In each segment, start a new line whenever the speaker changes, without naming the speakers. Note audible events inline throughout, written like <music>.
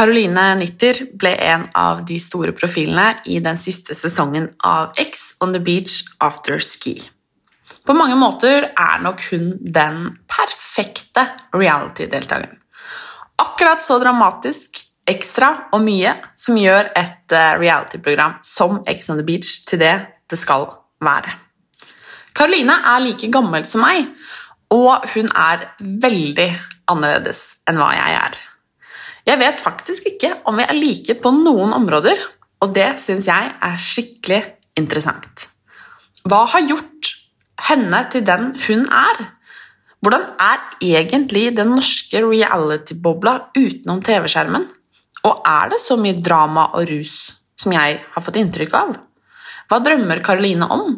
Caroline Nitter ble en av de store profilene i den siste sesongen av X on the Beach After Ski. På mange måter er nok hun den perfekte reality-deltakeren. Akkurat så dramatisk, ekstra og mye som gjør et eh, reality-program som X on the Beach til det det skal være. Caroline er like gammel som meg, og hun er veldig annerledes enn hva jeg er. Jeg vet faktisk ikke om vi er like på noen områder, og det syns jeg er skikkelig interessant. Hva har gjort henne til den hun er? Hvordan er egentlig den norske reality-bobla utenom TV-skjermen? Og er det så mye drama og rus som jeg har fått inntrykk av? Hva drømmer Karoline om?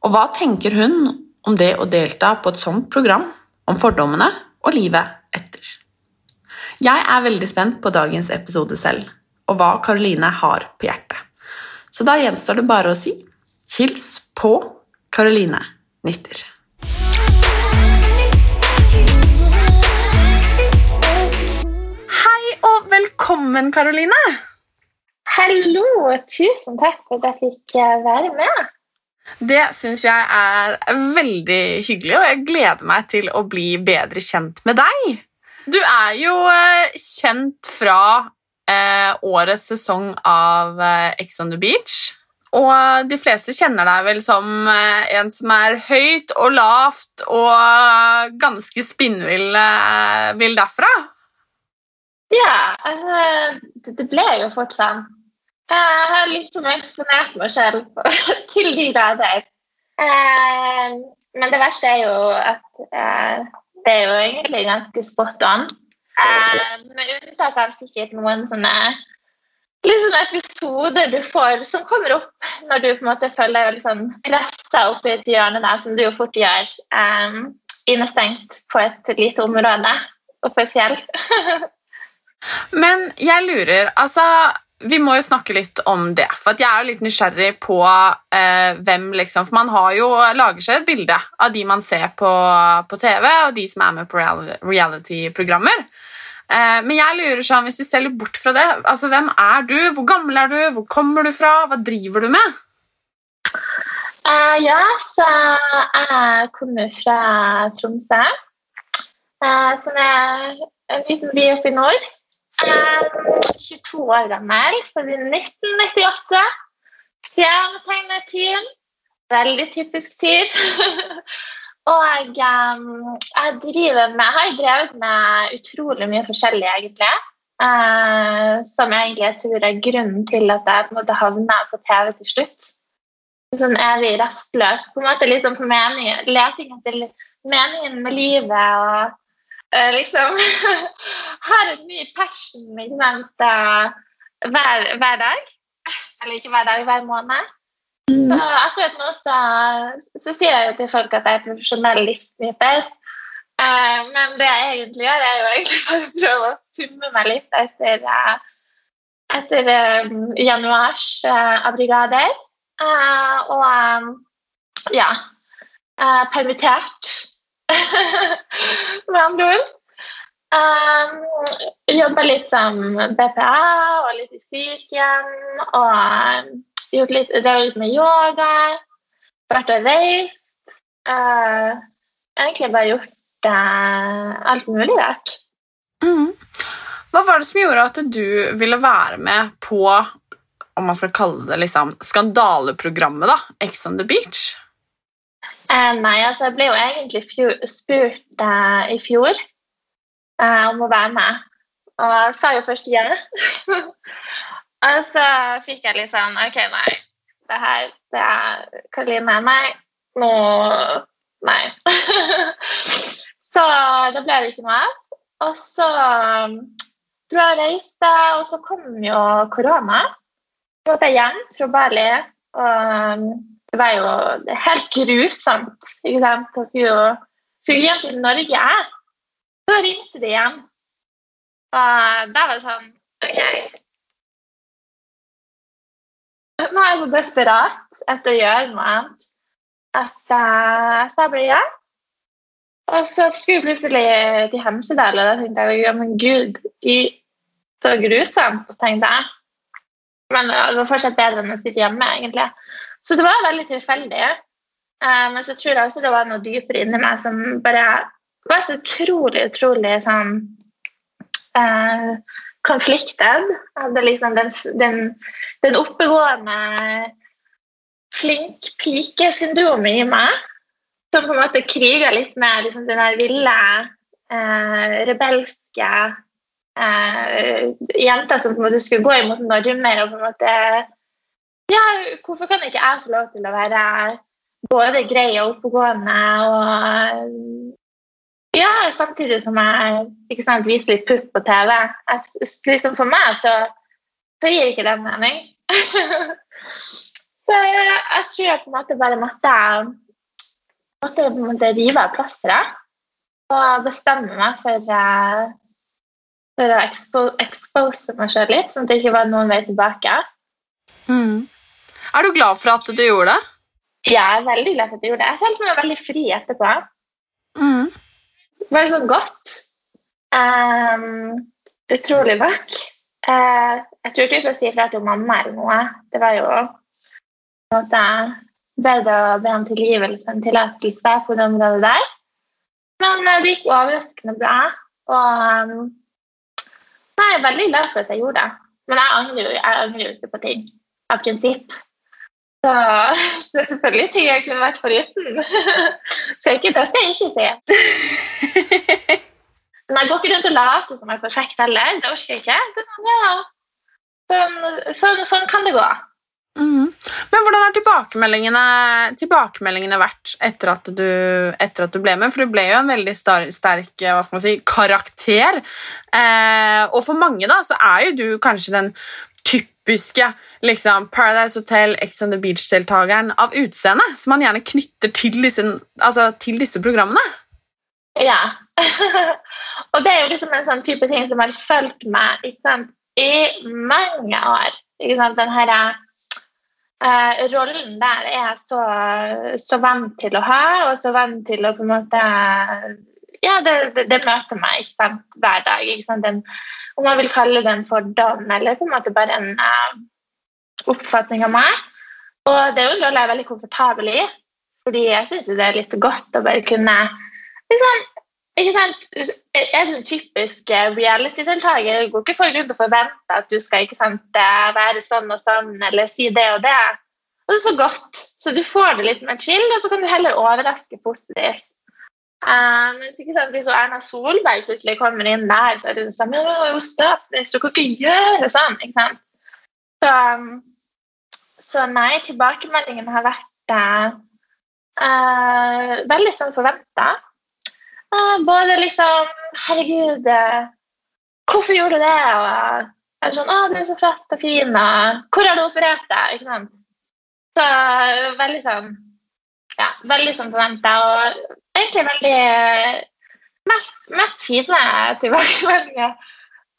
Og hva tenker hun om det å delta på et sånt program, om fordommene og livet etter? Jeg er veldig spent på dagens episode selv, og hva Karoline har på hjertet. Så da gjenstår det bare å si hils på Karoline Nitter. Hei og velkommen, Karoline!
Hallo, tusen takk for at jeg fikk eh, være med.
Det syns jeg er veldig hyggelig, og jeg gleder meg til å bli bedre kjent med deg. Du er jo eh, kjent fra eh, årets sesong av eh, Ex on the Beach. Og de fleste kjenner deg vel som en som er høyt og lavt og ganske spinnvill vill derfra.
Ja, altså Det, ble jo fort sånn. Jeg har liksom eksponert meg selv <laughs> til de grader. Men det verste er jo at det er jo egentlig ganske spot on. Eh, med unntak av sikkert noen sånne sånne episoder du får som kommer opp når du på en måte føler deg litt sånn pressa opp i et hjørne der, som du jo fort gjør eh, innestengt på et lite område oppe et fjell. <laughs>
Men jeg lurer, altså Vi må jo snakke litt om det, for jeg er jo litt nysgjerrig på eh, hvem liksom For man har jo, lager seg et bilde av de man ser på, på TV, og de som er med på reality-programmer. Eh, men jeg lurer sånn, hvis vi ser litt bort fra det, altså hvem er du? Hvor gammel er du? Hvor kommer du fra? Hva driver du med?
Uh, ja, så jeg kommer fra Tromsø, uh, som er en liten by oppe i nord. Eh, 22 år gammel, for 1998. Stjernetegnertyren. Veldig typisk tyr. <laughs> Og jeg, eh, jeg driver med, har drevet med utrolig mye forskjellig, egentlig. Eh, som egentlig jeg tror er grunnen til at jeg på en måte havna på TV til slutt sånn evig rastløs. På en måte liksom på mening, leting etter meningen med livet og eh, liksom <laughs> Har en ny passion ikke sant, eh, hver, hver dag. Eller ikke hver dag, hver måned. Så akkurat nå så, så sier jeg jo til folk at jeg er profesjonell livsnyter. Eh, men det jeg egentlig gjør, er jo egentlig <laughs> bare å prøve å summe meg litt etter, eh, etter um, januars uh, abrigader. Uh, og um, ja uh, Permittert, med andre ord. Um, Jobba litt som BPA og litt i sykehjem. Og gjort litt, drevet med yoga. vært og reist. Uh, egentlig bare gjort uh, alt mulig rart.
Mm. Hva var det som gjorde at du ville være med på om man skal kalle det liksom, skandaleprogrammet, da, Ex on the Beach?
Uh, nei, altså jeg ble jo egentlig spurt i fjor om å være med. Og jeg sa jo først ja. <laughs> og så fikk jeg litt sånn OK, nei. Det her det er Karoline. Nei. Nå Nei. <laughs> så det ble det ikke noe av. Og så um, dro jeg og reiste, og så kom jo korona. Så måtte jeg hjem fra Bali. Og um, det var jo helt grusomt. ikke sant? Jeg skulle jo skulle hjem til Norge. Så ringte de igjen. Og da var det sånn OK. Nå er jeg så desperat etter å gjøre noe annet at uh, så jeg ble ja. Og så skulle jeg plutselig til Hemsedal, og da tenkte jeg ja, men gud, så grusomt, tenkte jeg. Men det var fortsatt bedre enn å sitte hjemme, egentlig. Så det var veldig tilfeldig. Uh, men så tror jeg også det var noe dypere inni meg som bare var så utrolig, utrolig sånn eh, konfliktet. Liksom den, den, den oppegående flink pike-syndromet i meg. Som på en måte kriga litt med liksom, den der ville, eh, rebelske eh, jenta som på en måte skulle gå imot normer. og på en måte ja, Hvorfor kan ikke jeg få lov til å være både grei og oppegående og ja, samtidig som jeg ikke sant, viser litt pupp på TV. Jeg, liksom for meg så, så gir ikke det mening. <laughs> så jeg, tror jeg på en måte bare måtte, måtte på en måte rive av plasteret og bestemme meg for, uh, for å expo, expose meg sjøl litt, sånn at det ikke var noen vei tilbake.
Mm. Er du glad for at du gjorde det?
Jeg er veldig glad for at jeg gjorde det. Jeg følte meg veldig fri etterpå.
Mm
veldig sånn godt. Um, utrolig nok. Uh, jeg turte ikke å si ifra til mamma eller noe. Det var jo på en måte bedre å be om tilgivelse enn tillatelse på det området der. Men uh, det gikk overraskende bra. Og um, jeg er veldig glad for at jeg gjorde det. Men jeg angrer jo jeg angrer ikke på ting av prinsipp. Så, det er selvfølgelig ting jeg kunne vært foruten. <laughs> Skal ikke, det skal jeg ikke si. <laughs> Men jeg går ikke rundt og later som jeg er perfekt heller. Det orker jeg ikke. Ja, sånn, sånn, sånn, kan det gå.
Mm. Men hvordan har tilbakemeldingene, tilbakemeldingene vært etter at, du, etter at, du, ble med? For du ble jo en veldig sterk man si, karakter. Eh, og for mange da, så er jo du kanskje den typiske liksom, Paradise Hotel, Ex on the Beach-deltakeren av utseende, som man gjerne knytter til disse, altså, til disse programmene.
Ja. <laughs> og det er jo liksom en sånn type ting som har fulgt meg sant, i mange år. Den her uh, rollen der er jeg så, så, vant til å ha, og så vant til å på en måte Ja, det, det, det møter meg sant, hver dag. Den, om man vil kalle det en fordom eller på en måte bare en uh, oppfatning av meg. Og det er jo en rolle jeg er veldig komfortabel i, fordi jeg syns det er litt godt å bare kunne liksom, ikke sant? Er du en typisk reality-deltaker, går ikke folk rundt og forventer at du skal sant, være sånn og sånn eller si det og det. Og det er så godt, så du får det litt mer chill, og så kan du heller overraske positivt. Uh, mens Hvis Erna Solberg plutselig kommer inn der, så er det sånn men hun er jo statsminister, du kan ikke gjøre sånn. ikke sant? Så, så nei, tilbakemeldingen har vært uh, veldig sånn forventa. Uh, både liksom Herregud, hvorfor gjorde du det? Og er sånn, å, du er så flott og fin. Og, hvor har du operert deg? Ikke sant? Så veldig sånn Ja, veldig som forventa. Og egentlig veldig Mest, mest fine tilbakemeldinger.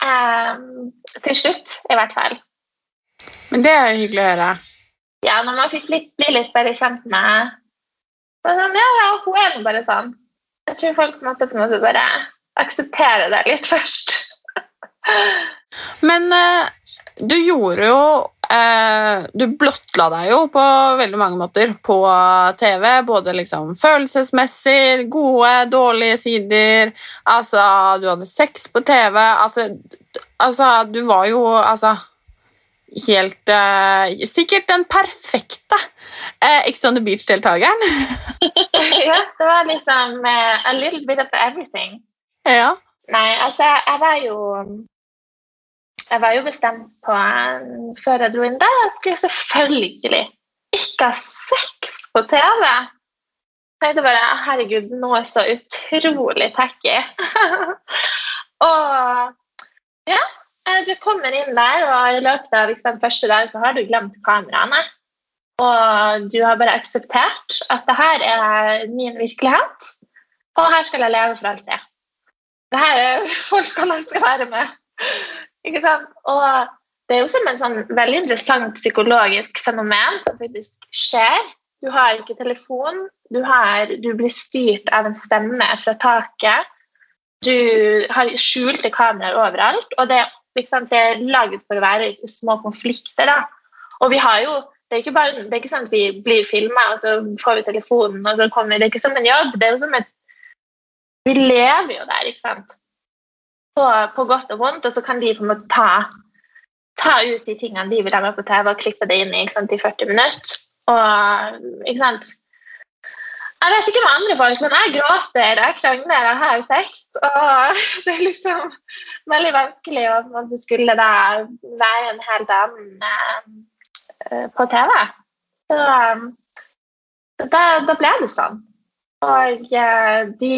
Um, til slutt, i hvert fall.
Men det er hyggelig å høre.
Ja, når man fikk litt, bli litt bedre kjent med sånn, Ja, ja, hun er nå bare sånn. Jeg tror folk måtte på en måte bare akseptere det litt først.
Men uh, du gjorde jo eh, Du blottla deg jo på veldig mange måter på TV. Både liksom følelsesmessig, gode, dårlige sider. Altså, du hadde sex på TV. Altså, altså du var jo altså Helt uh, Sikkert den perfekte eh, Ex on the Beach-deltakeren. <laughs>
ja, det var liksom uh, a little bit of everything.
Ja.
Nei, altså, jeg var jo Jeg var jo bestemt på eh, før jeg dro inn der, jeg skulle selvfølgelig ikke ha sex på TV. Jeg tenkte bare herregud, noe så utrolig tacky. <laughs> og ja, du kommer inn der, og i løpet av liksom, første dag så har du glemt kameraene. Og du har bare akseptert at det her er min virkelighet, og her skal jeg leve for alltid. Det her er <laughs> folkene jeg skal være med. Ikke sant? Og det er jo som en sånn veldig interessant psykologisk fenomen som faktisk skjer. Du har ikke telefon, du, har, du blir styrt av en stemme fra taket. Du har skjulte kameraer overalt, og det, liksom, det er laget for å være små konflikter. Da. Og vi har jo det er bare, det er ikke sånn at vi blir filma, og så får vi telefonen, og så kommer vi. Det er ikke som en jobb. det er jo som et Vi lever jo der, ikke sant? På, på godt og vondt, og så kan de på en måte ta, ta ut de tingene de vil ha med på TV, og klippe det inn i, i 40 minutter. Og ikke sant Jeg vet ikke med andre folk, men jeg gråter, jeg krangler, jeg har sex. Og <laughs> det er liksom veldig vanskelig å skulle da være en helt annen Eh, på TV. Så da, da ble det sånn. Og eh, de,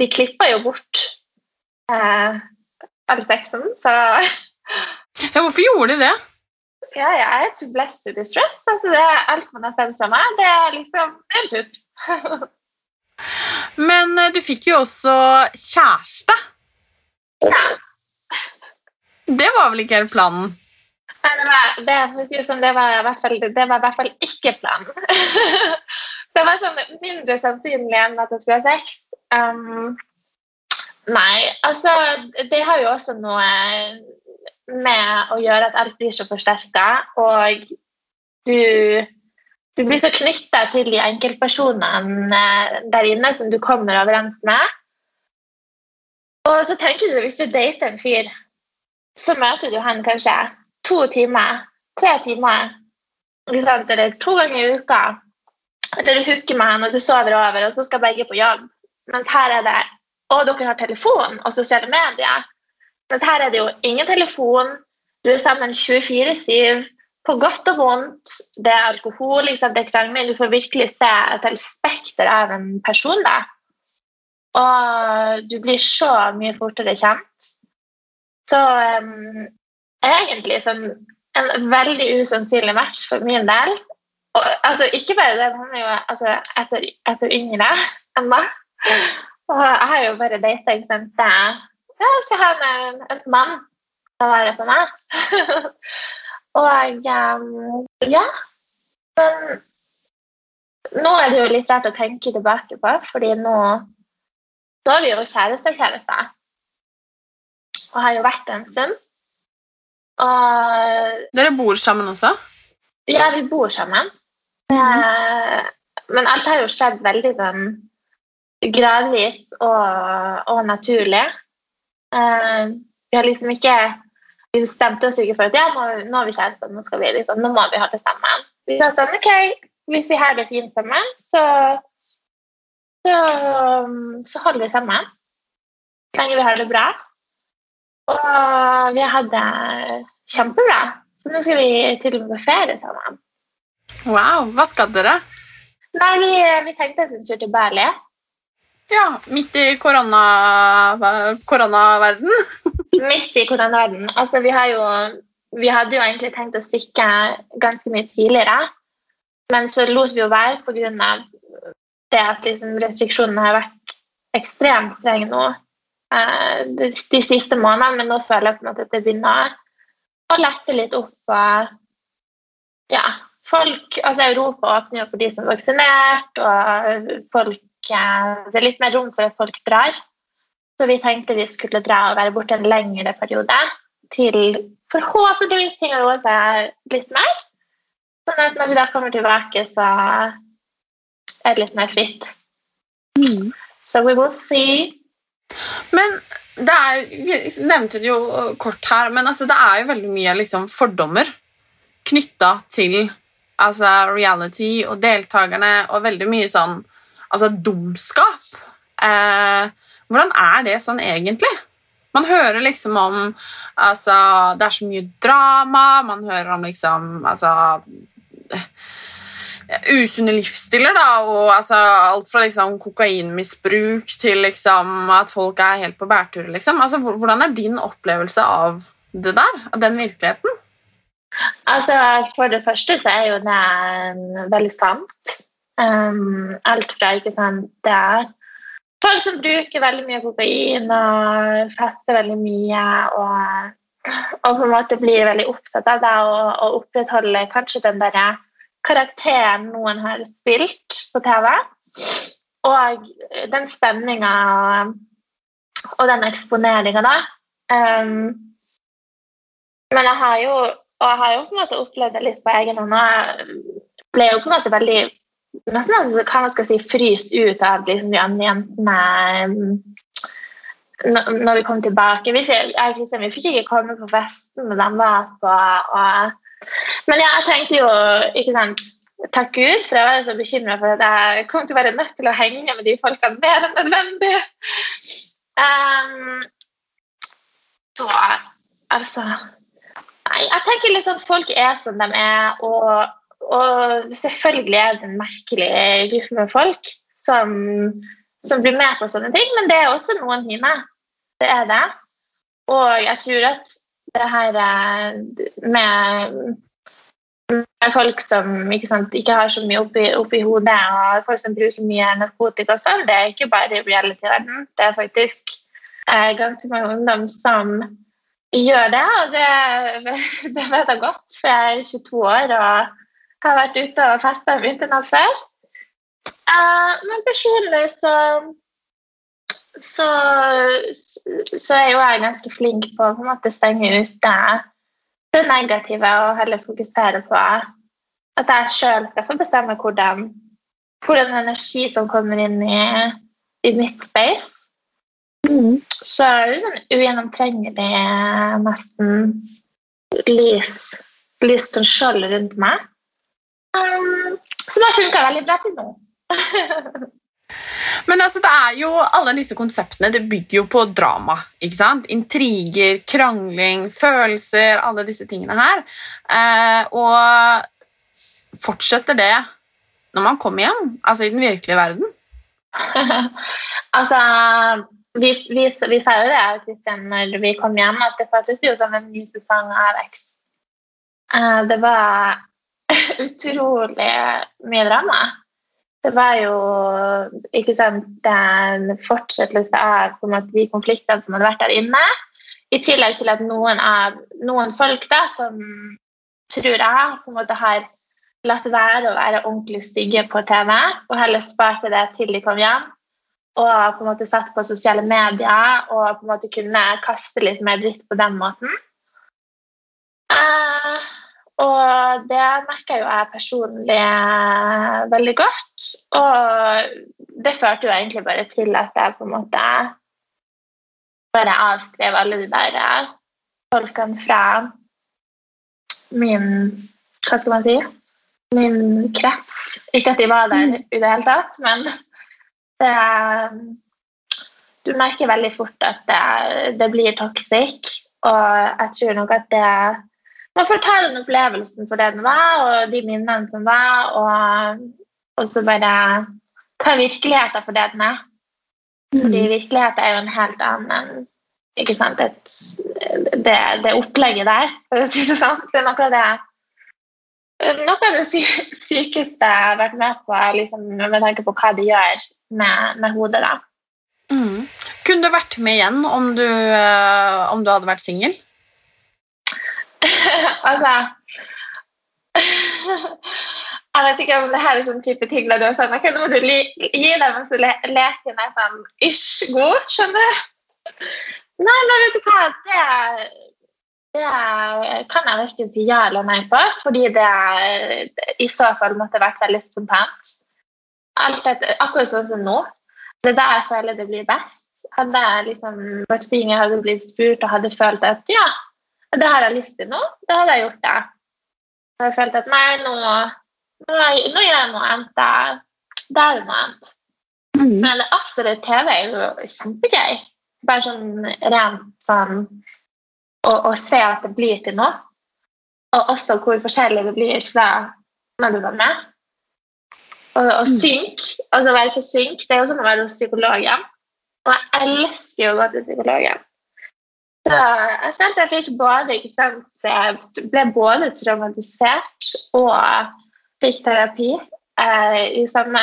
de klippa jo bort eh, alle sexen, så <laughs>
Ja, hvorfor gjorde de det?
Ja, jeg er too blessed to be stressed. Altså, det er alt man har sett fra meg, det er liksom en pupp.
Men eh, du fikk jo også kjæreste.
Ja.
Det var vel ikke helt planen?
Nei, det var, det, sånn, det, var, det var i hvert fall ikke planen. <laughs> det var sånn mindre sannsynlig enn at jeg skulle ha sex. Um, nei, altså Det har jo også noe med å gjøre at alt blir så forsterka, og du, du blir så knytta til de enkeltpersonene der inne som du kommer overens med. Og så tenker du, hvis du dater en fyr, så møter du han kanskje to timer, tre timer, eller to ganger i uka. Eller du hooker med han, og du sover over, og så skal begge på jobb. Mens her er det Og dere har telefon og sosiale medier. Mens her er det jo ingen telefon, du er sammen 24-7, på godt og vondt. Det er alkohol, liksom, det er krangling. Du får virkelig se et helt spekter av en person. da. Og du blir så mye fortere kjent. Så um, egentlig sånn, en veldig usannsynlig match for min del. Og, altså, ikke bare det, han er jo altså, etter, etter yngre enn meg. Og jeg har jo bare data ikke sant? Jeg skal ha en, en mann til å være for meg. <laughs> og um, ja. Men nå er det jo litt rart å tenke tilbake på, fordi nå, nå er vi jo kjærester-kjærester. Og har jo vært det en stund.
Og, Dere bor sammen også?
Ja, vi bor sammen. Mm. Men alt har jo skjedd veldig sånn gradvis og, og naturlig. Uh, vi har liksom ikke bestemte oss ikke for at ja, nå, nå er vi kjærester, nå, skal vi liksom, nå må vi ha det sammen. Vi sa sånn OK, hvis vi har det fint sammen, så, så, så holder vi sammen. Så lenge vi har det bra. Og vi har det kjempebra. Så nå skal vi til og med på ferie sammen.
Wow. Hva skal dere?
Nei, vi, vi tenkte oss en tur til Bali.
Ja, midt i koronaverden. Korona <laughs>
midt i koronaverden. Altså, vi, jo, vi hadde jo egentlig tenkt å stikke ganske mye tidligere, men så lot vi jo være pga. det at liksom, restriksjonene har vært ekstremt strenge nå. Eh, de, de, siste månedene, men nå føler jeg på en måte at det begynner å lette litt opp. Ja, folk, altså Europa åpner jo for de som er vaksinert, og folk, eh, det er litt mer rom for at folk drar. Så vi tenkte vi skulle dra og være borte en lengre periode. til forhåpentligvis ting har roet seg litt mer. Sånn at når vi da kommer tilbake, så er det litt mer fritt. So we will see.
Men det er, vi nevnte det jo kort her, men altså, det er jo veldig mye liksom, fordommer knytta til altså, reality og deltakerne, og veldig mye sånn altså, dumskap. Eh, hvordan er det sånn egentlig? Man hører liksom om altså, Det er så mye drama, man hører om liksom altså, usunne livsstiler, da, og altså, alt fra liksom, kokainmisbruk til liksom, at folk er helt på bærtur. Liksom. Altså, hvordan er din opplevelse av det der? Av den virkeligheten?
Altså, For det første så er jo det veldig sant. Um, alt fra ikke sant, det folk som bruker veldig mye kokain og fester veldig mye og, og på en måte blir veldig opptatt av det og, og opprettholde kanskje den derre karakteren noen har spilt på TV. Og den spenninga og den eksponeringa da. Um, men jeg har jo og jeg har jo på en måte opplevd det litt på egen hånd. Jeg ble jo på en måte veldig nesten altså, hva man skal si, fryst ut av liksom, de andre jentene når vi kom tilbake. Vi jeg, vi fikk ikke komme på festen de var på. Og, men ja, jeg tenkte jo ikke sant, Takk Gud, for jeg var så bekymra for at jeg kom til å være nødt til å henge med de folkene mer enn nødvendig. Um, så altså Nei, jeg tenker liksom folk er som de er, og, og selvfølgelig er det en merkelig gruppe med folk som, som, blir med på sånne ting, men det er også noen fine. Det er det. Og jeg tror at det her med, med folk som ikke, sant, ikke, har så mye oppi, oppi hodet, og folk som bruker mye narkotika og sånn, det er ikke bare reality-verden. Det er faktisk eh, ganske mange ungdom som gjør det, og det, <laughs> det vet jeg godt, for jeg er 22 år og har vært ute og festa på før. Uh, men personlig så, så, så er jo jeg ganske flink på å på en måte stenge ute det negative og heller fokusere på at jeg sjøl skal få bestemme hvordan, hvordan energi som kommer inn i, i mitt space. Mm. Så er det sånn ugjennomtrengelig, nesten lys, lys som skjold rundt meg. Um, som har funka veldig bra til nå. <laughs>
Men altså, det er jo, alle disse konseptene det bygger jo på drama. ikke sant? Intriger, krangling, følelser, alle disse tingene her. Eh, og fortsetter det når man kommer hjem? Altså i den virkelige verden? <laughs>
altså vi, vi, vi, sa jo det Kristian, når vi kom hjem, at det føltes jo som en ny sesong av X. Uh, det var <laughs> utrolig mye drama. Det var jo ikke sant, en fortsettelse av måte, de konfliktene som hadde vært der inne. I tillegg til at noen, av, noen folk da, som tror jeg på en måte har latt være å være ordentlig stygge på TV, og heller sparte det til de kom hjem, og på en måte satt på sosiale medier og på en måte kunne kaste litt mer dritt på den måten. Uh, og det merka jo jeg personlig eh, veldig godt. Og det førte jo egentlig bare til at jeg på en måte bare avskrev alle de der eh, folkene fra min Hva skal man si? Min krets. Ikke at de var der mm. i det hele tatt, men det Du merker veldig fort at det, det blir toxic, og jeg tror nok at det man får ta den opplevelsen for det den var, og de minnene som var, og, og så bare ta virkeligheten for det den er. Fordi mm. virkeligheten er jo en helt annen enn ikke sant, et, det, det, opplegget der, for å si det sånn. Det er noe av det, noe av det sykeste jeg har vært med på liksom, med tanke på hva det gjør med, med hodet. da.
Mm. Kunne du vært med igjen om du, eh, om du hadde vært singel?
Altså <laughs> Jeg vet ikke om det her er sånn type ting der du er sånn Ok, nå må du gi dem mens le leken er sånn ish god, skjønner du? Nei, men vet du hva, det det kan jeg verken si ja eller nei på, fordi det i så fall måtte vært veldig spontant. Etter, akkurat sånn som nå. Det er da jeg føler det blir best. Hadde jeg liksom vært singel, hadde blitt spurt og hadde følt at ja, det har jeg lyst til nå, da hadde jeg gjort det. Jeg hadde følt at nei, nå, nå, nå gjør jeg noe annet. Da, da er det noe annet. Mm. Men absolutt, TV er jo kjempegøy. Bare sånn rent sånn å, se at det blir til noe. Og også hvor forskjellig det blir fra når du var med. Og, og mm. synk, altså være på synk, det er jo som å være hos psykologen. Og jeg elsker jo å gå til psykologen. Så jeg følte jeg fikk både ikke sant, Jeg ble både traumatisert og fikk terapi eh, i samme,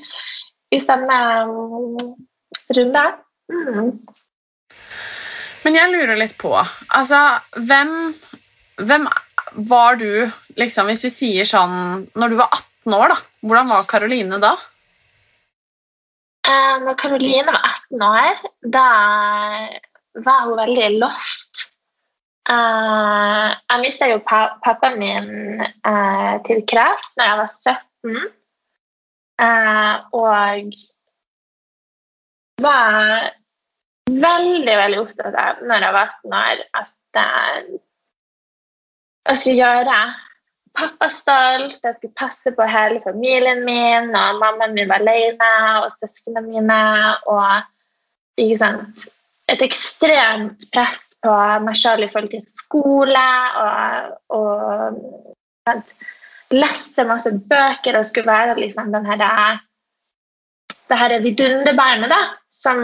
<laughs> i samme um, runde. Mm.
Men jeg lurer litt på Altså, hvem, hvem var du, liksom, hvis vi sier sånn Når du var 18 år, da, hvordan var Karoline da?
Eh, når Karoline var 18 år, da var hun veldig lost. Uh, jeg mista jo pa pappaen min uh, til kreft da jeg var 17. og var veldig veldig opptatt av når jeg var 18 år, at uh, jeg skulle gjøre pappa stolt, jeg skulle passe på hele familien min, og mammaen min var alene, og søsknene mine. Og ikke sant, et ekstremt press på meg sjøl i forhold til skole. Og, og sant, leste masse bøker og skulle være liksom den her, det her vidunderbarnet da, som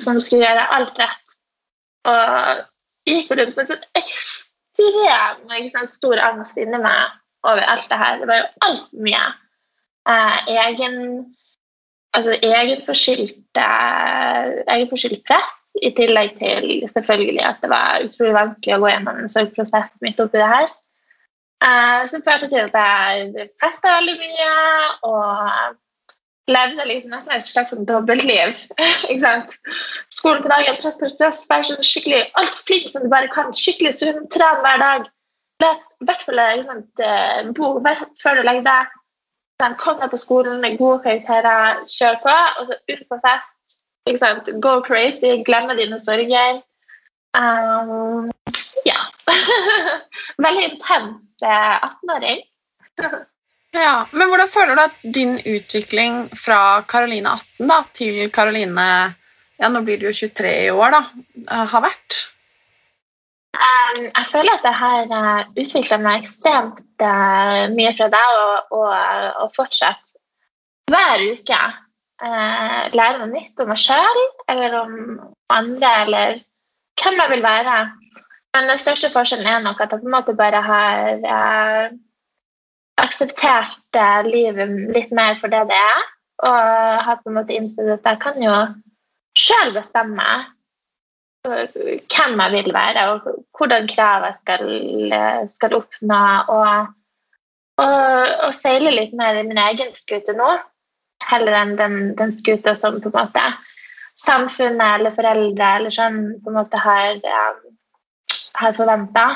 som skulle gjøre alt rett. Og gikk rundt med sånn ekstrem sånn stor angst inni meg over alt det her. Det var jo altfor mye eh, egen altså egenforskyldt press, i tillegg til selvfølgelig at det var utrolig vanskelig å gå gjennom en sorgprosess midt oppi det her. Eh, som førte til at jeg festa veldig mye og levde liksom nesten et slags sånn dobbeltliv. <laughs> ikke sant? Skolen på dagen, press, press, press, Vær sånn skikkelig alt flink som du bare kan. Skikkelig sunn, tren hver dag. Les i hvert fall en eh, bok før du legger deg. Sånn, kom deg på skolen gode karakterer, kjør på. Og så ut på fest. Go crazy, glemme dine sorger. Um, ja. <laughs> Veldig intens 18-åring. Eh, <laughs>
Ja, Men hvordan føler du at din utvikling fra Karoline 18 da, til Karoline ja, nå blir du jo 23 i år, da, eh, har vært?
Jeg føler at jeg har uh, utvikla meg ekstremt uh, mye fra deg, og, og, og fortsatt hver uke uh, lære noe nytt om meg sjøl eller om andre, eller hvem jeg vil være. Men den største forskjellen er nok at jeg på en måte bare har akseptert livet litt mer for det det er. Og har på en måte innsett at jeg kan jo sjøl bestemme hvem jeg vil være, og hvordan krav jeg skal, skal oppnå. Og, og, og, seile litt mer i min egen skute nå, heller enn den, den skuta som på en måte samfunnet eller foreldre eller sånn på en måte har, har forventa.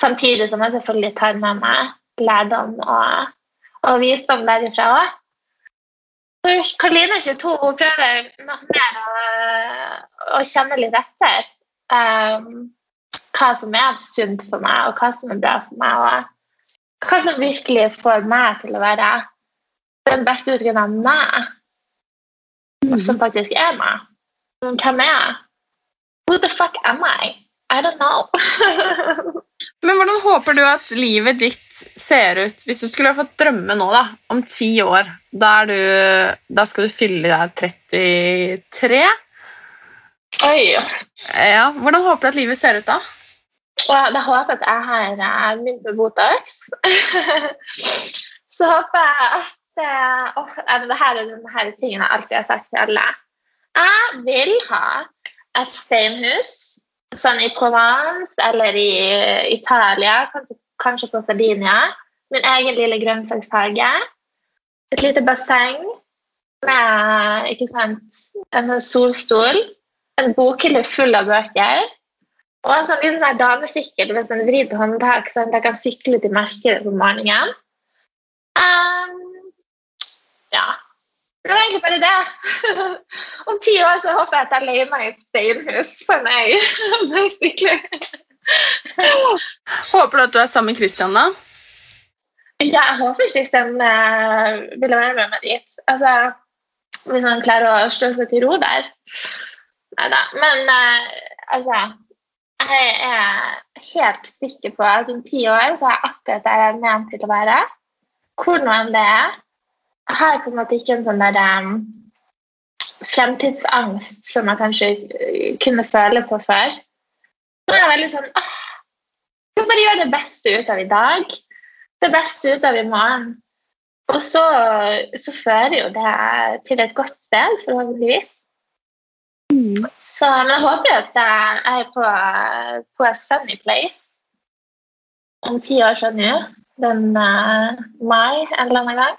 Samtidig som jeg selvfølgelig tar med meg lærdom og, og visdom derifra òg. Så er 22 hun prøver nok mer å, å, kjenne litt etter um, hva som er sunt for meg, og hva som er bra for meg. Og hva som virkelig får meg til å være den beste utgaven av meg, mm. som faktisk er meg. Hvem er jeg? Who the fuck am I? I don't know. <laughs>
Men hvordan håper du at livet ditt ser ut hvis du skulle ha fått drømme nå, da, om ti år? Da, du, da skal du fylle deg 33?
Oi.
Ja, Hvordan håper du at livet ser ut da?
Jeg håper at jeg har begynt med Botox. Så håper jeg at oh, det her er denne tingen jeg alltid har sagt til alle. Jeg vil ha et steinhus sånn i Provence eller i Italia, kanskje, kanskje på Sardinia. Min egen lille grønnsakshage. Et lite basseng med ikke sant, en solstol. En bokhylle full av bøker. Og en sånn liten sånn damesykkel med sånn vridd håndtak, sånn at jeg kan sykle til markedet på morgenen. Um, ja. Det var egentlig bare det. <laughs> Om ti år så håper jeg at jeg leier meg et steinhus på en øy. Basically. <laughs>
Håper du at du er sammen med Christian, da?
Ja, jeg håper Kristian uh, ville være med meg dit. Altså, hvis han klarer å slå seg til ro der. Nei da. Men uh, altså Jeg er helt sikker på at om ti år så er jeg akkurat der jeg er ment til å være. Hvor nå enn det er. Jeg har på en måte ikke en sånn der um, fremtidsangst som jeg kanskje uh, kunne føle på før. Så er jeg veldig sånn åh, skal bare gjøre det beste ut av i dag. Det beste ut av i morgen. Og så, så fører jo det til et godt sted, forhåpentligvis. Mm. Så, men jeg håper at jeg er på, på a sunny place om ti år fra nå. Den uh, mai en eller annen gang.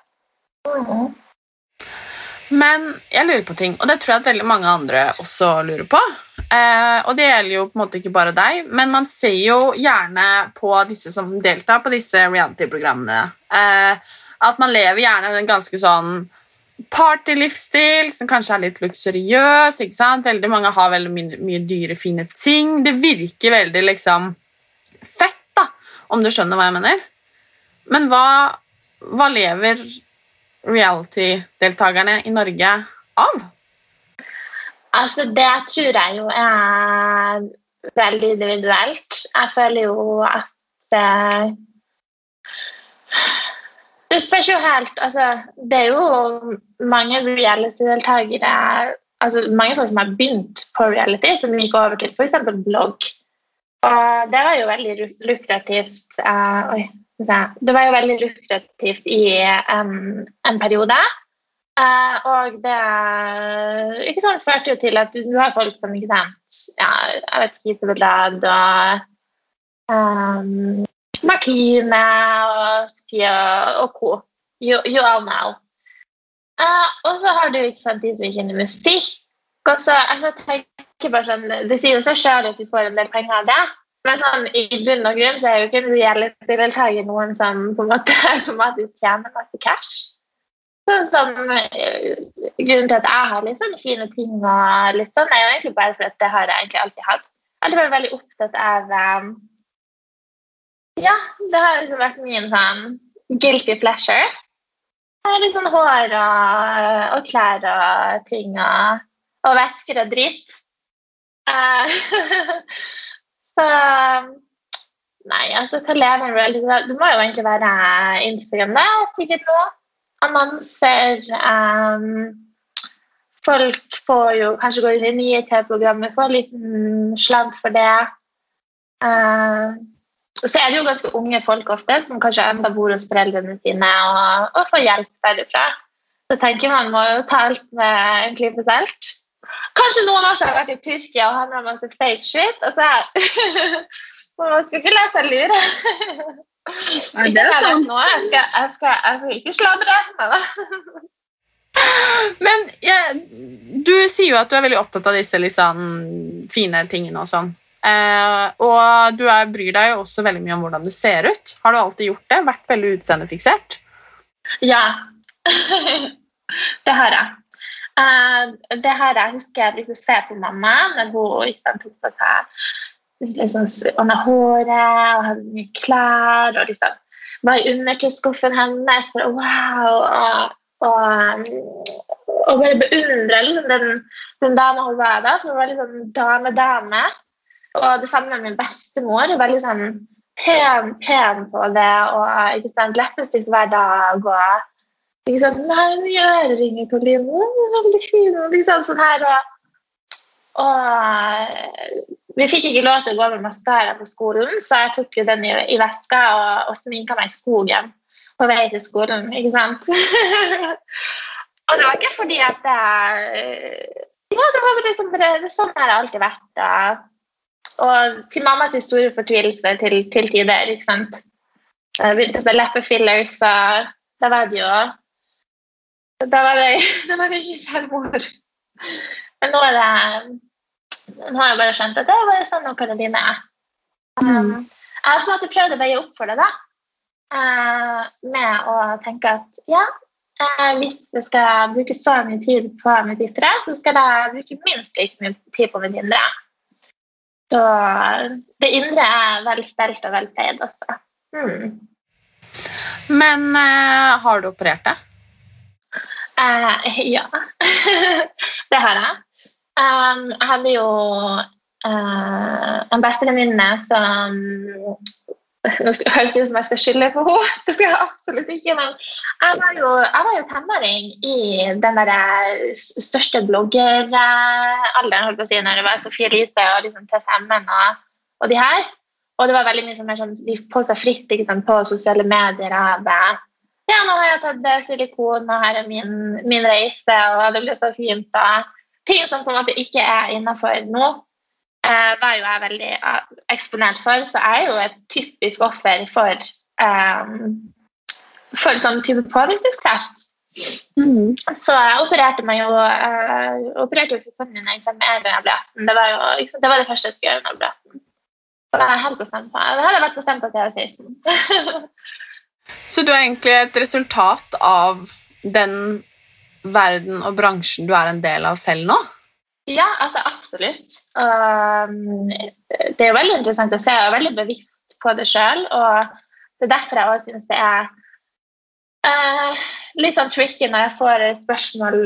Men jeg lurer på ting, og det tror jeg at veldig mange andre også lurer på. Eh, og det gjelder jo på en måte ikke bare deg, men man ser jo gjerne på disse som deltar på disse reality-programmene, eh, at man lever gjerne en ganske sånn partylivsstil som kanskje er litt luksuriøs. ikke sant? Veldig mange har veldig mye, mye dyre, fine ting. Det virker veldig liksom fett, da, om du skjønner hva jeg mener. Men hva, hva lever reality-deltakerne i Norge av?
Altså, det tror jeg jo er veldig individuelt. Jeg føler jo at eh, Det spørs jo helt Altså, det er jo mange reality-deltakere altså Mange folk som har begynt på reality, som gikk over til f.eks. blogg. Og det var jo veldig lukrativt. Eh, oi, det var jo veldig lukrativt i um, en periode. Uh, og det ikke sant, førte jo til at du har folk som ikke sant, ja, jeg vet Spisebedrad og um, Martine og Sofie og co. You, you all know. Uh, og så har du ikke sant, de som ikke kjenner musikk. Og så, altså, tenker bare sånn, Det sier jo seg sjøl at du får en del penger av det. Men sånn, i bunn og grunn så er jo ikke en reality-deltaker noen som på en måte <laughs> automatisk tjener masse cash. Sånn som uh, Grunnen til at jeg har litt sånne fine ting, og litt sånn, er jo egentlig bare for at det har jeg egentlig alltid hatt. Jeg har vært veldig opptatt av um, Ja, det har liksom vært min sånn guilty pleasure. Jeg har litt sånn hår og, og klær og ting og, og vesker og dritt. Uh, <laughs> Så Nei, altså, hva lever reality Det må jo egentlig være Instagram, det. Sikkert nå. Annonser. Um, folk får jo kanskje gå inn i nye TV-programmer, får en liten slant for det. Uh, og så er det jo ganske unge folk ofte som kanskje enda bor hos foreldrene sine og, og får hjelp derifra. Så tenker man må jo ta alt med en klype salt. Kanskje noen også har vært i Tyrkia og har med masse fake shit. Altså, <laughs> man skal ikke la seg lure. Nei, det er sant. Jeg, jeg, jeg skal ikke sladre.
Men ja, du sier jo at du er veldig opptatt av disse liksom, fine tingene og sånn. Eh, og du er, bryr deg jo også veldig mye om hvordan du ser ut. Har du alltid gjort det? Vært veldig utseendefiksert?
Ja. <laughs> det har jeg. Uh, det her jeg husker jeg brukte å se på mamma når hun tok på seg liksom, under håret og hadde nye klær. og liksom var i undertøyskuffen hennes. Bare, wow! Og, og, og bare beundra liksom, den, den dama hun var da. For hun var liksom dame-dame. Og det samme med min bestemor. Hun var liksom pen, pen på det. og ikke sant, Leppestift hver dag. og ikke sant? Nei, mye øreringer på er Veldig fin. Liksom, sånn her, og, og, vi fikk ikke lov til å gå med maskara på skolen, så jeg tok jo den i, i veska og, og sminka meg i skogen på vei til skolen. ikke sant? <laughs> og det var ikke fordi at det Ja, det var liksom bare Sånn har det alltid vært. Da. Og til mammas store fortvilelse til, til tider, ikke sant. Jeg begynte med leppefillers, så da var det jo <laughs> da var det, da var det ingen selvmord. Men nå er det nå har jeg bare skjønt at det er bare sånn Karoline er. Um, jeg har på en måte prøvd å veie opp for det, da. Uh, med å tenke at ja, uh, hvis jeg skal bruke så mye tid på mitt ytre, så skal jeg bruke minst like mye tid på mitt indre. Så det indre er vel stelt og vel pleid også. Mm.
Men uh, har du operert det?
ja. <laughs> det har jeg. Um, jeg hadde jo uh, en bestevenninne som Nå høres det ut som jeg skal skylde på henne, <laughs> det skal jeg absolutt ikke. Men jeg var jo, jeg var jo tenåring i den der største bloggeralderen, holdt på å si, når det var Sofie Elise og liksom TCM-en og, og, de her. Og det var veldig mye som sånn de posta fritt sant, på sosiale medier av ja, nå har jeg tatt silikon, og her er min, min reise, og det blir så fint. Og ting som på en måte ikke er innafor nå, eh, var jo jeg veldig uh, eksponert for. Så jeg er jo et typisk offer for, eh, for sånn type påvirkningskreft. Mm. Så jeg opererte meg jo uh, opererte jo puppene mine liksom, jeg ble 18. Det var jo liksom, det, var det første jeg skulle gjøre ble 18. Det var jeg helt bestemt på. Det hadde vært bestemt på til jeg var 16. <laughs>
Så du er egentlig et resultat av den verden og bransjen du er en del av selv nå?
Ja, altså absolutt. Um, det er jo veldig interessant å se. Jeg er veldig bevisst på det sjøl. Og det er derfor jeg også syns det er uh, litt sånn tricky når jeg får spørsmål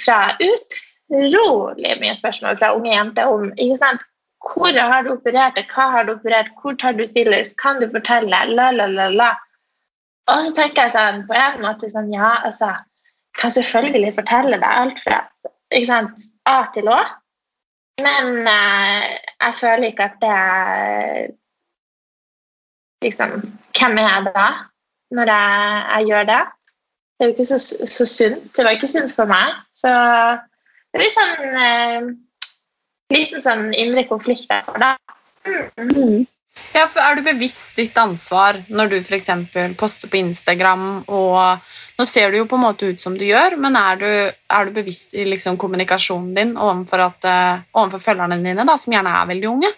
fra utrolig mye spørsmål fra unge jenter om ikke sant? hvor har du operert hva har du operert, hvor tar du fillers, kan du fortelle, la, la, la, la. Og så tenker jeg sånn på en måte sånn Ja, altså kan selvfølgelig fortelle deg alt fra sant, A til Å. Men eh, jeg føler ikke at det liksom, Hvem er jeg da, når jeg, jeg gjør det? Det er jo ikke så, så, sunt. Det var ikke sunt for meg. Så det blir sånn eh, liten sånn indre konflikt derfor, da. Mm.
mm. Ja, for Er du bevisst ditt ansvar når du f.eks. poster på Instagram? og Nå ser du jo på en måte ut som du gjør, men er du, er du bevisst i liksom kommunikasjonen din overfor, at, uh, overfor følgerne dine, da, som gjerne er veldig unge?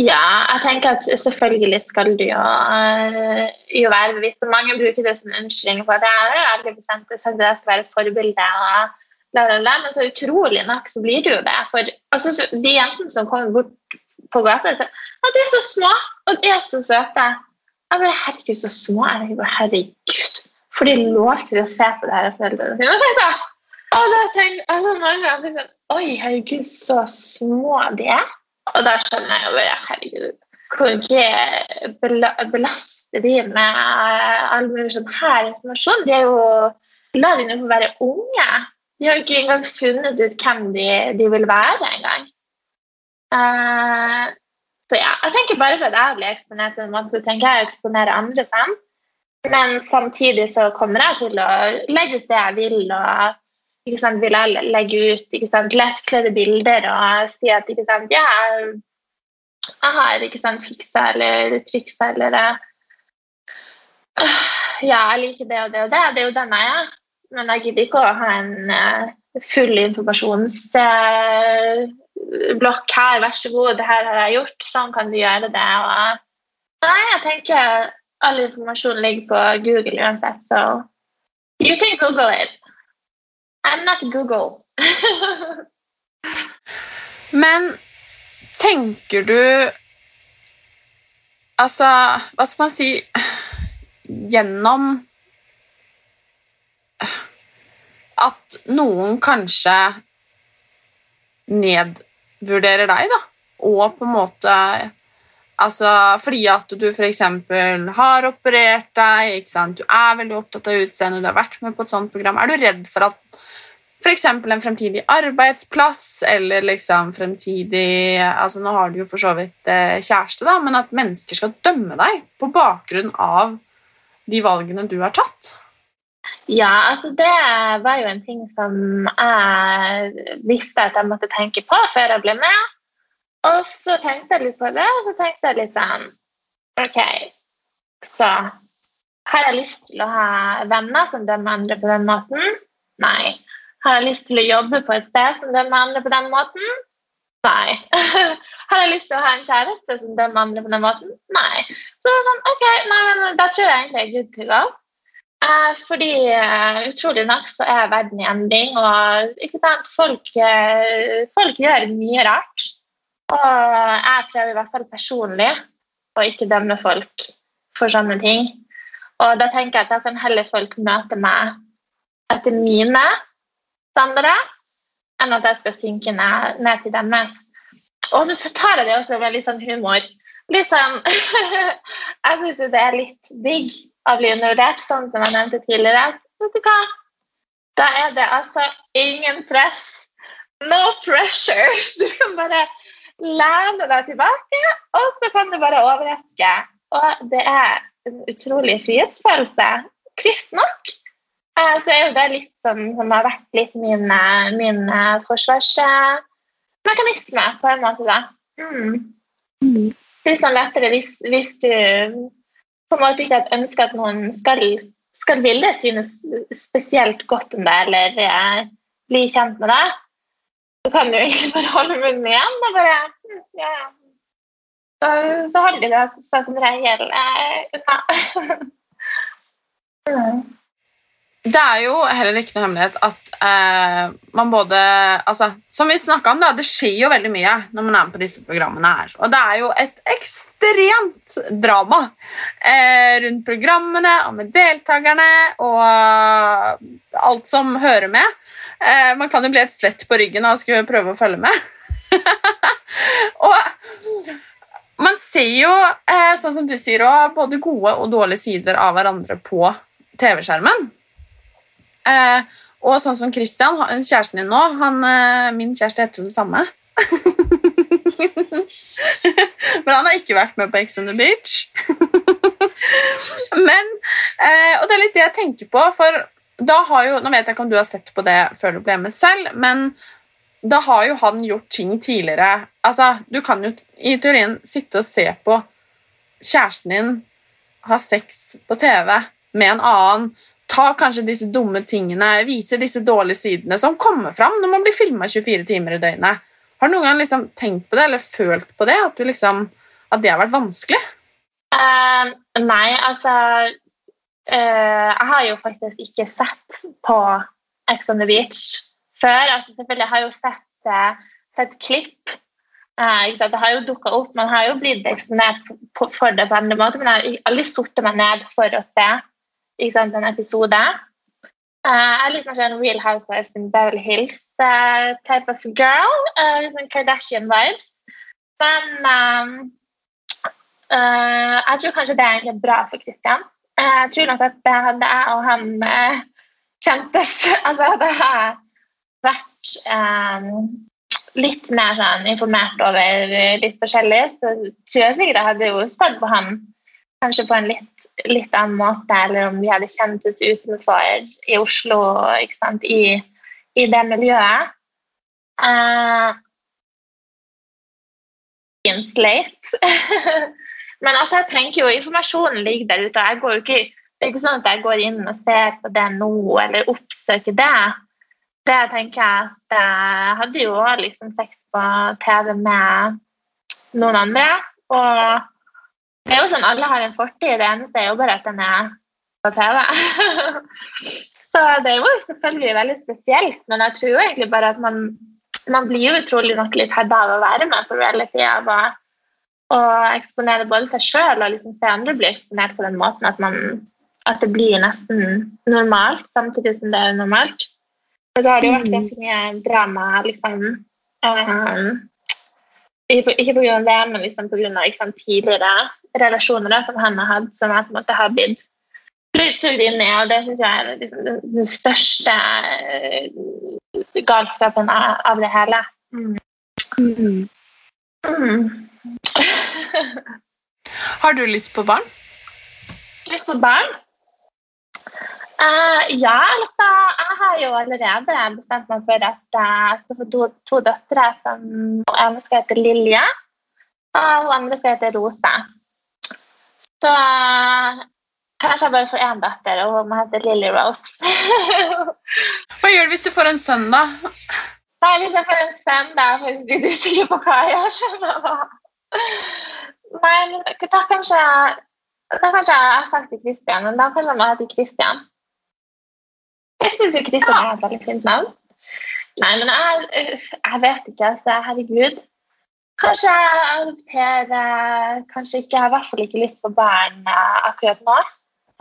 Ja, jeg tenker at selvfølgelig skal du jo, uh, jo være bevisst. og Mange bruker det som unnskyldning for at jeg har aldri bestemt meg at jeg skal være et forbilde. og Men så utrolig nok så blir du jo det. For altså, de jentene som kommer bort på gata. At de er så små, og de er så søte. Jeg bare Herregud, så små er de. Herregud. Får de lov til å se på det her foreldrene sine? Og da tenker alle mange at sånn Oi, herregud, så små de er. Og da skjønner jeg jo bare Herregud, kan ikke belaster de med all mulig sånn her informasjon? De er jo La de nå få være unge. De har jo ikke engang funnet ut hvem de, de vil være engang. Uh, så ja, jeg tenker bare for at jeg blir eksponert på en måte, så tenker jeg å eksponere andre sånn. Men samtidig så kommer jeg til å legge ut det jeg vil, og ikke sant, vil jeg legge ut ikke sant, lettkledde bilder og si at ikke sant, ja, jeg har ikke sant, fiksa eller triksa eller uh, Ja, jeg liker det og det og det. Det er jo den jeg er. Men jeg gidder ikke å ha en uh, full informasjons... Blokk her, vær så god, det her har jeg gjort, sånn kan du gjøre det. Og, nei, jeg tenker all informasjon ligger på Google uansett, så you can google it. I'm not Google. <laughs>
Men tenker du Altså, hva skal man si Gjennom at noen kanskje ned vurderer deg, da. Og på en måte Altså, fordi at du f.eks. har operert deg, ikke sant? du er veldig opptatt av utseendet, du har vært med på et sånt program. Er du redd for at f.eks. en fremtidig arbeidsplass eller liksom fremtidig altså Nå har du jo for så vidt eh, kjæreste, da, men at mennesker skal dømme deg på bakgrunn av de valgene du har tatt?
Ja, altså det var jo en ting som jeg visste at jeg måtte tenke på før jeg ble med. Og så tenkte jeg litt på det, og så tenkte jeg litt sånn OK, så har jeg lyst til å ha venner som dømmer andre på den måten? Nei. Har jeg lyst til å jobbe på et sted som dømmer andre på den måten? Nei. <laughs> Har jeg lyst til å ha en kjæreste som dømmer andre på den måten? Nei. Så sånn, ok, nei, men da tror jeg egentlig jeg er good to go. Eh, fordi eh, utrolig nok så er verden i endring, og folk, eh, folk gjør mye rart. Og jeg prøver i hvert fall personlig å ikke dømme folk for sånne ting. Og da tenker jeg at da kan heller folk møte meg etter mine standarder enn at jeg skal synke ned, ned til deres. Og så tar jeg det også med litt sånn humor. Litt sånn <laughs> Jeg syns det er litt digg å bli undervurdert, sånn som jeg nevnte tidligere. Vet du hva? Da er det altså ingen press. No pressure. <laughs> Du kan bare lene deg tilbake, og så kan du bare overraske. Og det er en utrolig frihetsfølelse. Trist nok. Eh, så er jo det litt sånn som har vært litt min, eh, min eh, forsvarsmekanisme, på en måte, da. Mm. Det er sånn lettere hvis, hvis, du på en måte ikke ønsker at noen skal, skal ville synes spesielt godt om deg eller eh, bli kjent med deg. Så kan du egentlig bare holde munnen igjen og bare ja, Så, så holder de seg som regel eh, unna. <laughs>
mm. Det er jo heller ikke noe hemmelighet at eh, man både altså, Som vi snakka om, da, det skjer jo veldig mye når man er med på disse programmene. her. Og det er jo et ekstremt drama eh, rundt programmene og med deltakerne og alt som hører med. Eh, man kan jo bli et svett på ryggen av å skulle prøve å følge med. <laughs> og man ser jo, eh, sånn som du sier, både gode og dårlige sider av hverandre på TV-skjermen. Eh, og sånn som Christian, kjæresten din nå han, eh, Min kjæreste heter jo det samme. <laughs> Men han har ikke vært med på Ex on the Beach. <laughs> Men, eh, og det er litt det jeg tenker på, for da har jo Nå vet jeg ikke om du har sett på det før du ble med selv, men da har jo han gjort ting tidligere. Altså, Du kan jo i teorien sitte og se på kjæresten din ha sex på TV med en annen ta kanskje disse dumme tingene, vise disse dårlige sidene som kommer fram når man blir filma 24 timer i døgnet. Har du noen gang liksom tenkt på det eller følt på det? At, liksom, at det har vært vanskelig?
Uh, nei, altså uh, Jeg har jo faktisk ikke sett på Ex on the Beach før. Altså, selvfølgelig har jeg jo sett, uh, sett klipp. det har jo dukka opp, man har jo blitt eksponert for det på andre måter, men jeg har aldri satt meg ned for å se sant, en episode. Uh, jeg er litt mer sånn Real Housewives in Beverly Hills uh, type of girl. Uh, sånn Kardashian-vibes. Men jeg tror kanskje det er egentlig bra for Christian. jeg tror nok at det hadde jeg og han kjentes <laughs> Altså hadde jeg vært um, litt mer sånn informert over litt forskjellig, så tror jeg sikkert jeg hadde jo stått på han kanskje på en litt, litt, annen måte, eller om vi hadde kjent oss utenfor i Oslo, I, i, det miljøet. Uh, <laughs> Men altså, jeg tenker jo informasjonen ligger der ute. og jeg går jo ikke, Det er ikke sånn at jeg går inn og ser på det nå, eller oppsøker det. Det tenker jeg at jeg hadde jo liksom sex på TV med noen andre. Og det er jo sånn, Alle har en fortid, det eneste er jo bare at den er på TV. <laughs> så det er jo selvfølgelig veldig spesielt, men jeg tror jo egentlig bare at man, man blir jo utrolig nok litt herda av å være med på reality av å, å eksponere både seg sjøl og liksom se andre bli eksponert på den måten at, man, at det blir nesten normalt, samtidig som det er normalt. Så da har det jo vært ganske mye drama liksom, um, ikke pga. det, men liksom pga. Liksom, tidligere relasjoner som han har hatt, som jeg på en måte har blitt Plutselig sugd inn i, og det syns jeg er liksom, den største uh, galskapen av, av, det hele. Mm. Mm.
Mm. <laughs> har du lyst på barn?
Lyst på barn? Uh, ja, altså Jeg har jo allerede bestemt meg for at jeg skal få to, to døtre. som ene skal hete Lilje, og andre skal hete Rose. Så kanskje jeg bare får én datter, og hun må hete Lily Rose. <laughs>
Hva gjør du hvis du får en sønn, da?
Nei, hvis jeg får en sønn, da Hvis du usikker på hva jeg gjør. Men da kanskje Da kanskje jeg har sagt til Christian, men da kanskje jeg meg til Christian. Jeg syns Christian er et veldig fint navn. Nei, men jeg, jeg vet ikke, altså. Herregud. Kanskje jeg adopterer Kanskje ikke. Jeg har i hvert fall ikke lyst på barn eh, akkurat nå.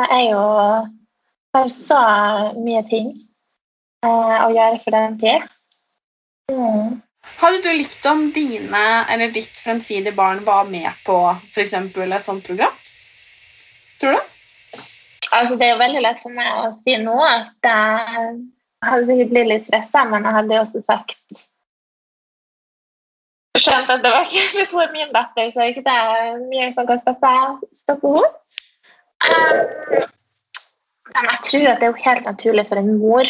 Jeg er jo har så mye ting eh, å gjøre for den tid. Mm.
Hadde du likt om dine eller ditt fremtidige barn var med på for et sånt program? Tror du?
Altså, det er jo veldig lett for meg å si nå at jeg hadde sikkert blitt litt stressa, men jeg hadde også sagt Skjønt at det var ikke hun <laughs> er min datter, så er det ikke det mye som kan stoppe, stoppe henne. Um, men jeg tror at det er jo helt naturlig for en mor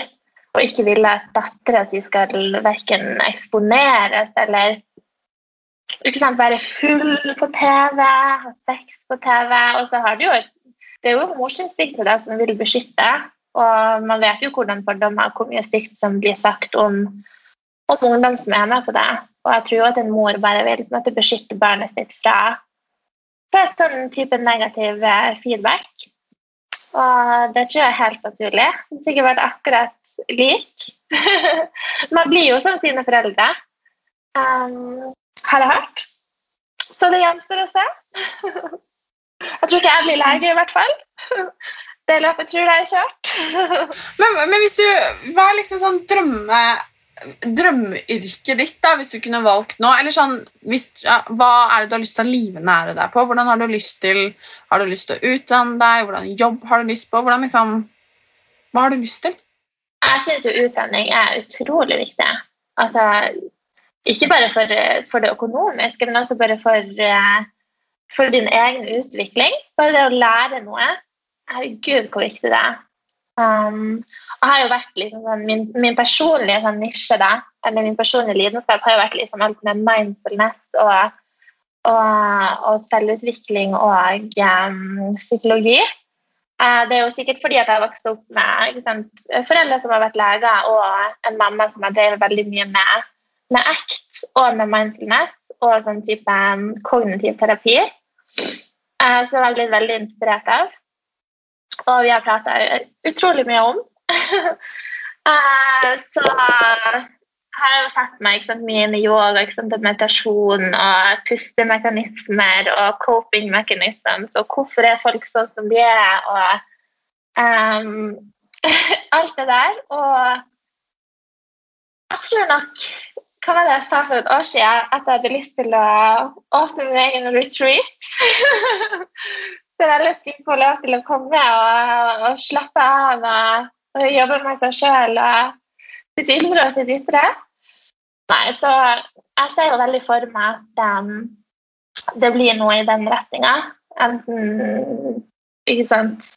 å ikke ville at dattera si skal verken eksponeres eller sant, være full på TV, ha sex på TV. Og så har det jo et det er jo da, som vil beskytte. Og man vet jo hvordan fordommer hvor mye stygt som blir sagt om, om ungdom som er med på det. Og jeg tror at en mor bare vil måte, beskytte barnet sitt fra, fra sånn type negativ eh, feedback. Og det tror jeg er helt naturlig. Det har sikkert vært akkurat lik. <laughs> man blir jo som sine foreldre, um, har jeg hørt. Så det gjenstår å se. <laughs> Jeg tror ikke jeg blir lege, i hvert fall. <laughs> Det løpet tror jeg er kjørt.
men, men, hvis du Hva er liksom sånn drømme drømmeyrket ditt, da, hvis du kunne valgt nå? Eller sånn, hvis, ja, Hva er det du har lyst til å livnære deg på? Hvordan Har du lyst til Har du lyst til å utdanne deg? Hvordan jobb har du lyst på? Hvordan liksom, Hva har du lyst til?
Jeg syns jo utdanning er utrolig viktig. Altså, ikke bare for, for det økonomiske, men også bare for uh, for din egen utvikling. Bare det å lære noe. Herregud, hvor viktig det er. Um, jeg har jo vært liksom, sånn, min, min, personlige sånn, nisje, da, eller min personlige lidenskap, har jo vært liksom, alt med mindfulness og, og, og selvutvikling og um, psykologi. Uh, det er jo sikkert fordi at jeg har vokst opp med sant, foreldre som har vært leger, og en mamma som har drevet veldig mye med, med ACT og med mindfulness og sånn type um, kognitiv terapi. Uh, som jeg har blitt veldig inspirert av. Og vi har prata utrolig mye om. uh, <laughs> så har jeg jo satt meg sant, mye inn i yoga, sant, meditasjon og pustemekanismer og coping mechanisms, og hvorfor er folk sånn som de er, og um, <laughs> alt det der. Og jeg tror nok hva var det jeg sa for et år siden? At jeg hadde lyst til å åpne min egen retreat. <laughs> For alle skulle få lov til å komme og, og slappe av og, og, jobbe med seg sjøl og sitt indre og sitt ytre. Nei, så jeg ser jo veldig for meg at um, det blir noe i den retninga. Enten ikke sant,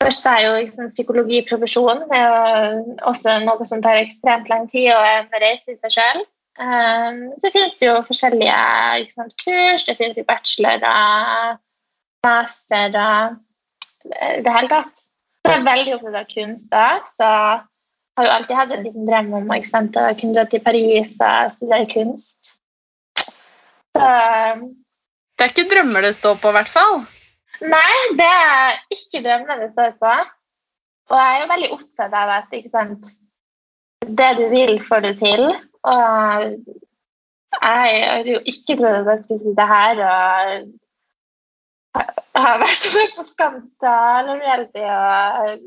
Først er jo liksom, psykologiprofesjon det er jo også noe som tar ekstremt lang tid og er en reise i seg sjøl. Um, så finnes det jo forskjellige sant, kurs, det finnes jo bachelor og master og det hele tatt. Så jeg er veldig opptatt av kunst òg, så jeg har jo alltid hatt en liten drøm om sant, å kunne dra til Paris og studere kunst. Så
Det er ikke drømmer det står på, i hvert fall?
Nei, det er ikke drømmer det står på. Og jeg er jo veldig opptatt av at sant, det du vil, får du til. Og jeg hadde jo ikke trodd at jeg skulle sitte her og har vært med på Skandal og reality og,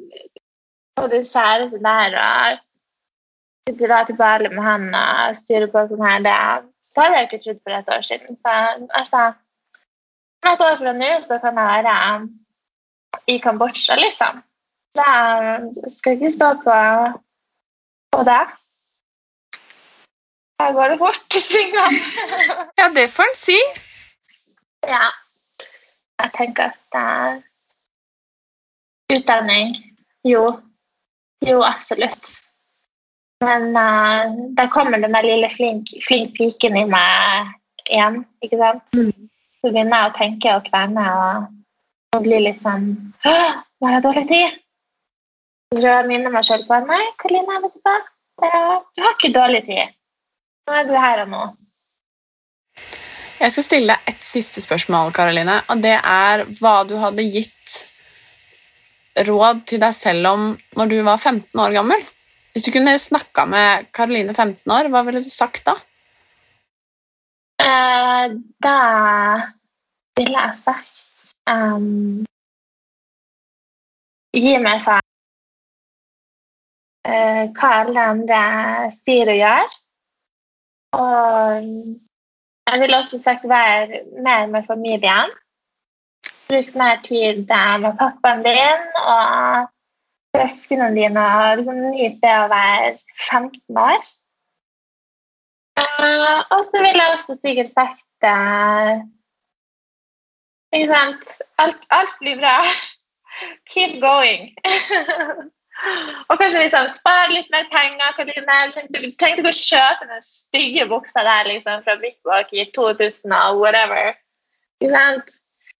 og det kjæreste der og dra til Bali med han og styre på sånn her. Det, det hadde jeg ikke trodd for et år siden. Så altså et år fra nå så kan jeg være i Kambodsja, liksom. Da skal jeg ikke stå på, på det. Her går det fort <laughs> i svingene.
ja, det får en si.
Ja. Jeg tenker at uh, utdanning Jo. Jo, absolutt. Men uh, da kommer den lille flink, flink piken i meg igjen, ikke sant? Mm. Så begynner jeg å tenke og kverne og, og bli litt sånn Nå har jeg dårlig tid. Så tror jeg minner meg sjøl på Nei, Karoline, vet du hva? Du har ikke dårlig tid. Nå er du her og nå.
Jeg skal stille deg et siste spørsmål, Karoline, og det er hva du hadde gitt råd til deg selv om når du var 15 år gammel. Hvis du kunne snakka med Karoline 15 år, hva ville du sagt da?
Eh, da ville jeg sagt um, Gi meg faen eh, hva alle andre sier og gjør. Og jeg vil også sagt være mer med familien. Bruk mer tid med pappaen din og søsknene dine. og liksom Nyt det å være 15 år. Eh, og så vil jeg også sikkert sagt eh, Ikke sant alt, alt blir bra. <laughs> Keep going. <laughs> og kanskje liksom spare litt mer penger. Karoline. Du trengte ikke å kjøpe den stygge buksa der liksom, fra Big Book i 2000 og whatever. Ikke?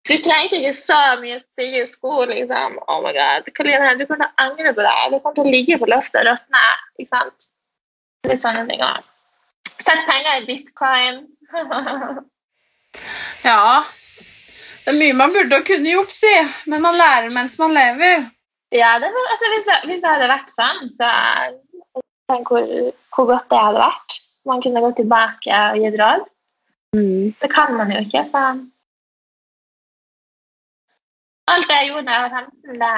Du trengte ikke så mye stygge sko. liksom. Oh my god. Karoline, du kommer til å angre på deg. Du kommer til å ligge på loftet og råtne. ikke også. Sett penger i bitcoin. <laughs>
Ja, det er mye man burde kunne gjort, si, men man lærer mens man lever.
Ja, det, altså, hvis, det, hvis det hadde vært sånn, så tenk hvor, hvor godt det hadde vært. Man kunne gått tilbake og gitt råd. Det kan man jo ikke, så Alt det jeg gjorde da jeg var 15, det,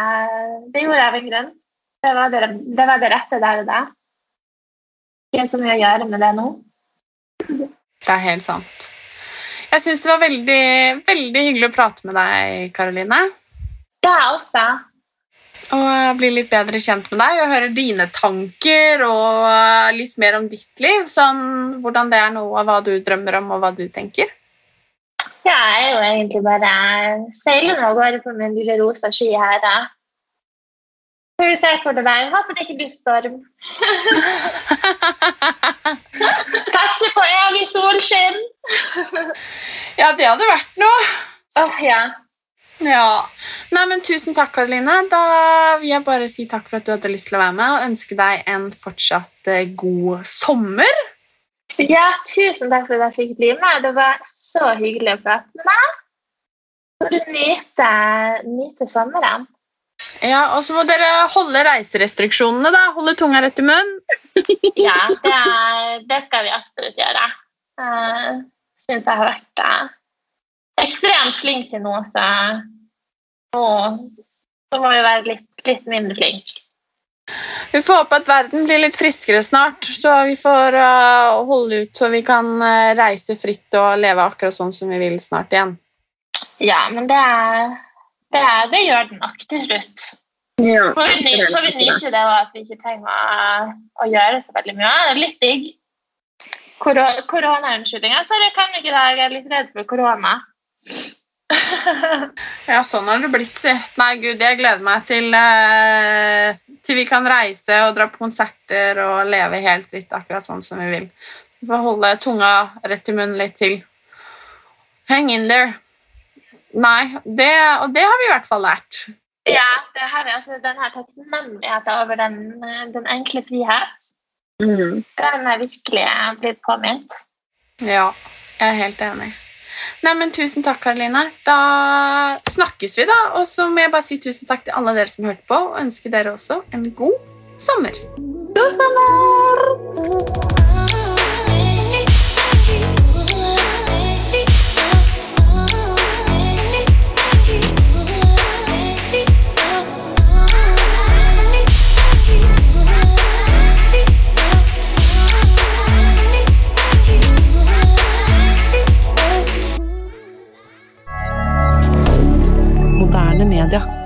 det gjorde jeg av en grunn. Det var det, det var det rette der og da. Ikke så mye å gjøre med det nå.
Det er helt sant. Jeg syns det var veldig, veldig hyggelig å prate med deg, Karoline.
Det også.
Og bli litt bedre kjent med deg og høre dine tanker og litt mer om ditt liv. Sånn hvordan det er nå, og hva du drømmer om, og hva du tenker.
Ja, jeg er jo egentlig bare seilende av gårde på min lille rosa sky her. da. Får vi se hvor det bærer. Håper det ikke blir storm. <laughs> Satser på evig solskinn.
Ja, det hadde vært noe.
Åh, ja.
Ja. Nei, men Tusen takk, Karoline. Da vil jeg bare si takk for at du hadde lyst til å være med, og ønske deg en fortsatt eh, god sommer.
ja, tusen takk for at jeg fikk bli med. Det var så hyggelig å prate med deg. Får du nyte, nyte sommeren.
Ja, Og så må dere holde reiserestriksjonene, da. Holde tunga rett i munnen. <laughs>
Ja, det, det skal vi absolutt gjøre. Uh, Syns jeg har vært eh, ekstremt flink til noe, så nå, så må vi være litt, litt mindre flinke.
Vi får håpe at verden blir litt friskere snart, så vi får uh, holde ut så vi kan uh, reise fritt og leve akkurat sånn som vi vil snart igjen.
Ja, men det, det, det gjør den nok til slutt. Får vi, ny, får vi nyte det og at vi ikke trenger å, å gjøre så veldig mye. Det er litt digg. Koro- Koronaunnskyldninger. så jeg kan ikke det. Jeg er litt redd for korona. <laughs>
Ja, sånn har det blitt, si. Nei, gud, jeg gleder meg til, eh, til vi kan reise og dra på konserter og leve helt fritt akkurat sånn som vi vil. Vi får holde tunga rett i munnen litt til. Hang in there. Nei, det, og det har vi i hvert fall lært.
Ja, det har vi. altså, den her takknemligheten over den, den enkle frihet, den er virkelig blitt påminnet.
Ja, jeg er helt enig. Nei, men Tusen takk, Karoline. Da snakkes vi, da. Og så må jeg bare si tusen takk til alle dere som hørte på, og ønske dere også en god sommer.
God sommer!
Moderne media.